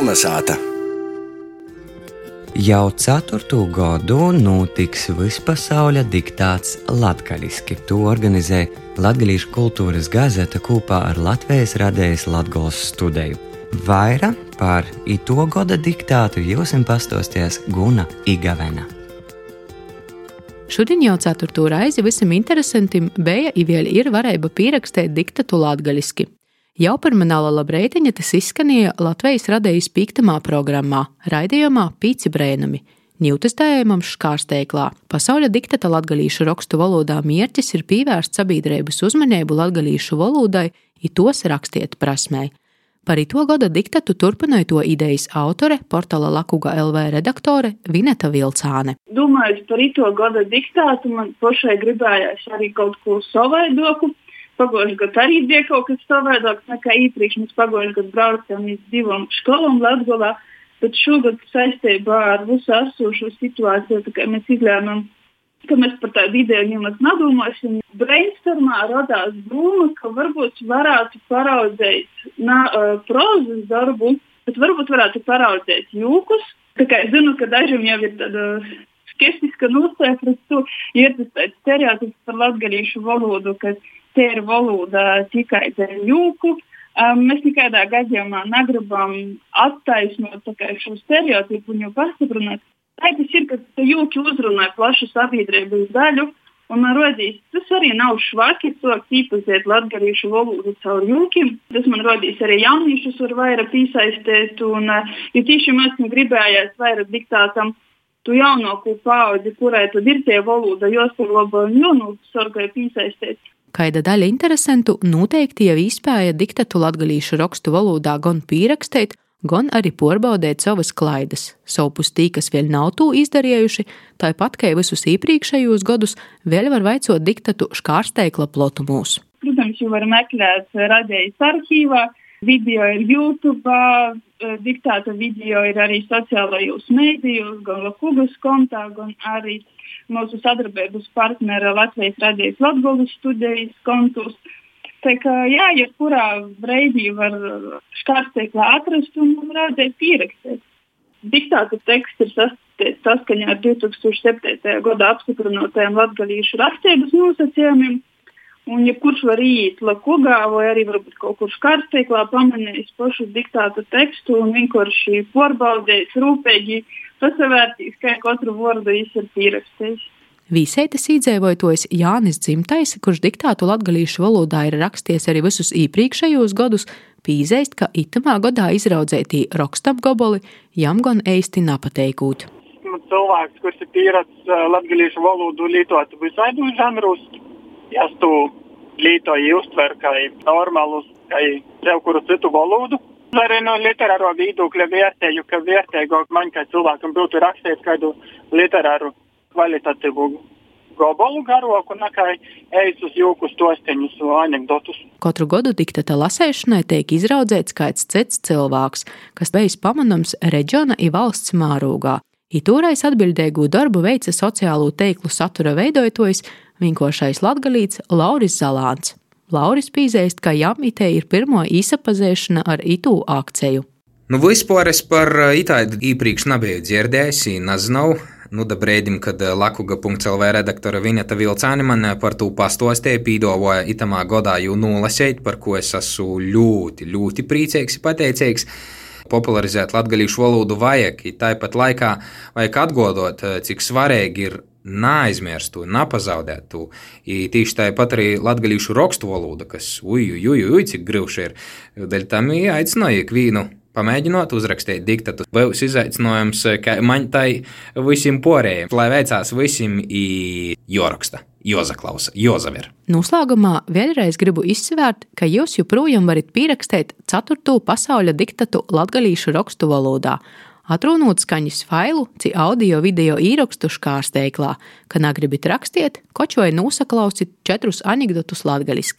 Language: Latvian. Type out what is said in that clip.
Kalnasāta! Jau ceturto gadu notiks vispasaules diktāts latviešu. To organizē Latvijas kultūras gazeta kopā ar Latvijas radējas Latvijas studiju. Vairāk par ito gada diktātu jums pastāstīs Guna Igavena. Šodien jau ceturto reizi visam interesantam bija ievēl ir varēja pierakstīt diktatu latgaļiski. Jau manāla labreitiņa tas izskanēja Latvijas radējas pīktamā programmā, raidījumā Pīci brēnumi. Ņūtestējumam škārsteiklā. Pasaules diktata latgalīšu rakstu valodā mērķis ir pievērst sabiedrības uzmanību latgalīšu valodai, it tos rakstiet prasmei. Par to gada diktatu turpināja to idejas autore, portāla Lakuga LV redaktore Vineta Vilcāne. Domājot par to gada diktātu, man pašai gribējās arī kaut ko savaidoku Pagājušajā gadā arī bija kaut kas savādāks nekā iepriekš. Mēs pagājušajā gadā braucām uz divām skolām Latvijā, bet šogad saistībā ar visu esošo situāciju mēs izlēmām, ka mēs par tādu ideju nemaz nedomāsim. Brainstormā radās doma, ka varbūt varētu paraudzēt uh, prozas darbu, bet varbūt varētu paraudzēt jūkus. Tā kā es zinu, ka dažiem jau ir tāda skeptiska nostāja pret to, ir tas stereotips par latgadījušu valodu, ka te ir valoda tikai ar jūku. Um, mēs nekādā gadījumā negribam attaisnot šo stereotipu un jau pastiprināt. Tā tas ir, ka jūki uzrunā plašu sabiedrības daļu. Un man radīs, tas arī nav švaki, cilvēks īpazīt latgarīšu valodu caur jūkiem. Tas man radīs arī jauniešus var vairāk piesaistīt. Un, uh, jo tieši mēs gribējām vairāk diktātam tu jaunāko paudzi, kurai tad ir tie valoda, jāsaglabā un jānosargā piesaistīt. Kaida daļa interesantu noteikti jau izpēja diktatu latgalīšu rakstu valodā gan pierakstīt, gan arī porbaudēt savas klaidas. Savpus tī, kas vēl nav to izdarījuši, tāpat kā visus iepriekšējos gadus, vēl var veicot diktatu škārsteikla plotumos. Protams, jau var meklēt radējas arhīvā, video ir YouTube, diktāta video ir arī sociālajos mēdījos, gan Latvijas kontā, gan arī mūsu sadarbības partnera Latvijas radijas Latvijas studijas kontos. Tā kā jā, jebkurā breidī var skārsteiklā atrast un rādīt pierakstīt. Diktāta teksts ir saskaņā ar 2007. gada apstiprinātajiem latgalīšu rakstības nosacījumiem Un, ja kurš var iet lakogā vai arī varbūt kaut kur skarsteiklā pamanījis pašu diktātu tekstu un vienkārši porbaudījis rūpīgi, pasavērtīs, kā katru vārdu viņš ir pierakstījis. Vīseitas īdzēvojoties Jānis Dzimtais, kurš diktātu latgalīšu valodā ir raksties arī visus iepriekšējos gadus, pīzēst, ka itamā gadā izraudzētī rokstabgoboli jam gan eisti napateikūt. Cilvēks, kurš ir pieredzējis uh, latgalīšu valodu lietot visādos žanros, ja tu lietoji uztver kā normālu, kā jau kuru citu valodu. Arī no literāro viedokļa vērtēju, ka vērtīgāk man kā cilvēkam būtu rakstīt kādu literāru kvalitatīvu gabalu garāku nekā ejas uz jūku stosteņus vai anekdotus. Katru gadu diktata lasēšanai tiek izraudzēts kāds cits cilvēks, kas bijis pamanāms reģiona i valsts mārūgā. Itūrais atbildīgu darbu veica sociālo teiklu satura veidotājs vinkošais latgalīts Lauris Zalāns. Lauris pīzēst, ka Jamitē ir pirmo īsapazēšana ar itū akciju. Nu, vispār es par itāļu īpriekš nebiju dzirdējis, nezinu. Nu, da brīdim, kad Lakuga.CLV redaktore Vineta Vilcāni man par to pastostīja, pīdavoja itamā godā jau nolasīt, par ko es esmu ļoti, ļoti priecīgs un pateicīgs. Popularizēt latviešu valodu vajag, tāpat laikā vajag atgādāt, cik svarīgi ir neaizmirst to, nepazaudēt to. I tieši tāpat arī latviešu rakstu valoda, kas uju, uju, uju, cik grūti ir. Dēļ tam aicināju ikvienu. Pamēģinot uzrakstīt diktatu. Būs izaicinājums, ka man tai visiem porējiem, lai veicās visiem jāraksta, jāzaklausa, jāzaver. Noslēgumā vēlreiz gribu izsvērt, ka jūs joprojām varat pierakstīt 4. pasaules diktatu latviešu rakstu valodā Atrunot skaņas failu, ci audio video īrakstu škārsteiklā, ka nagribit rakstiet, kočoja nosaklausit četrus anekdotus latgaliski.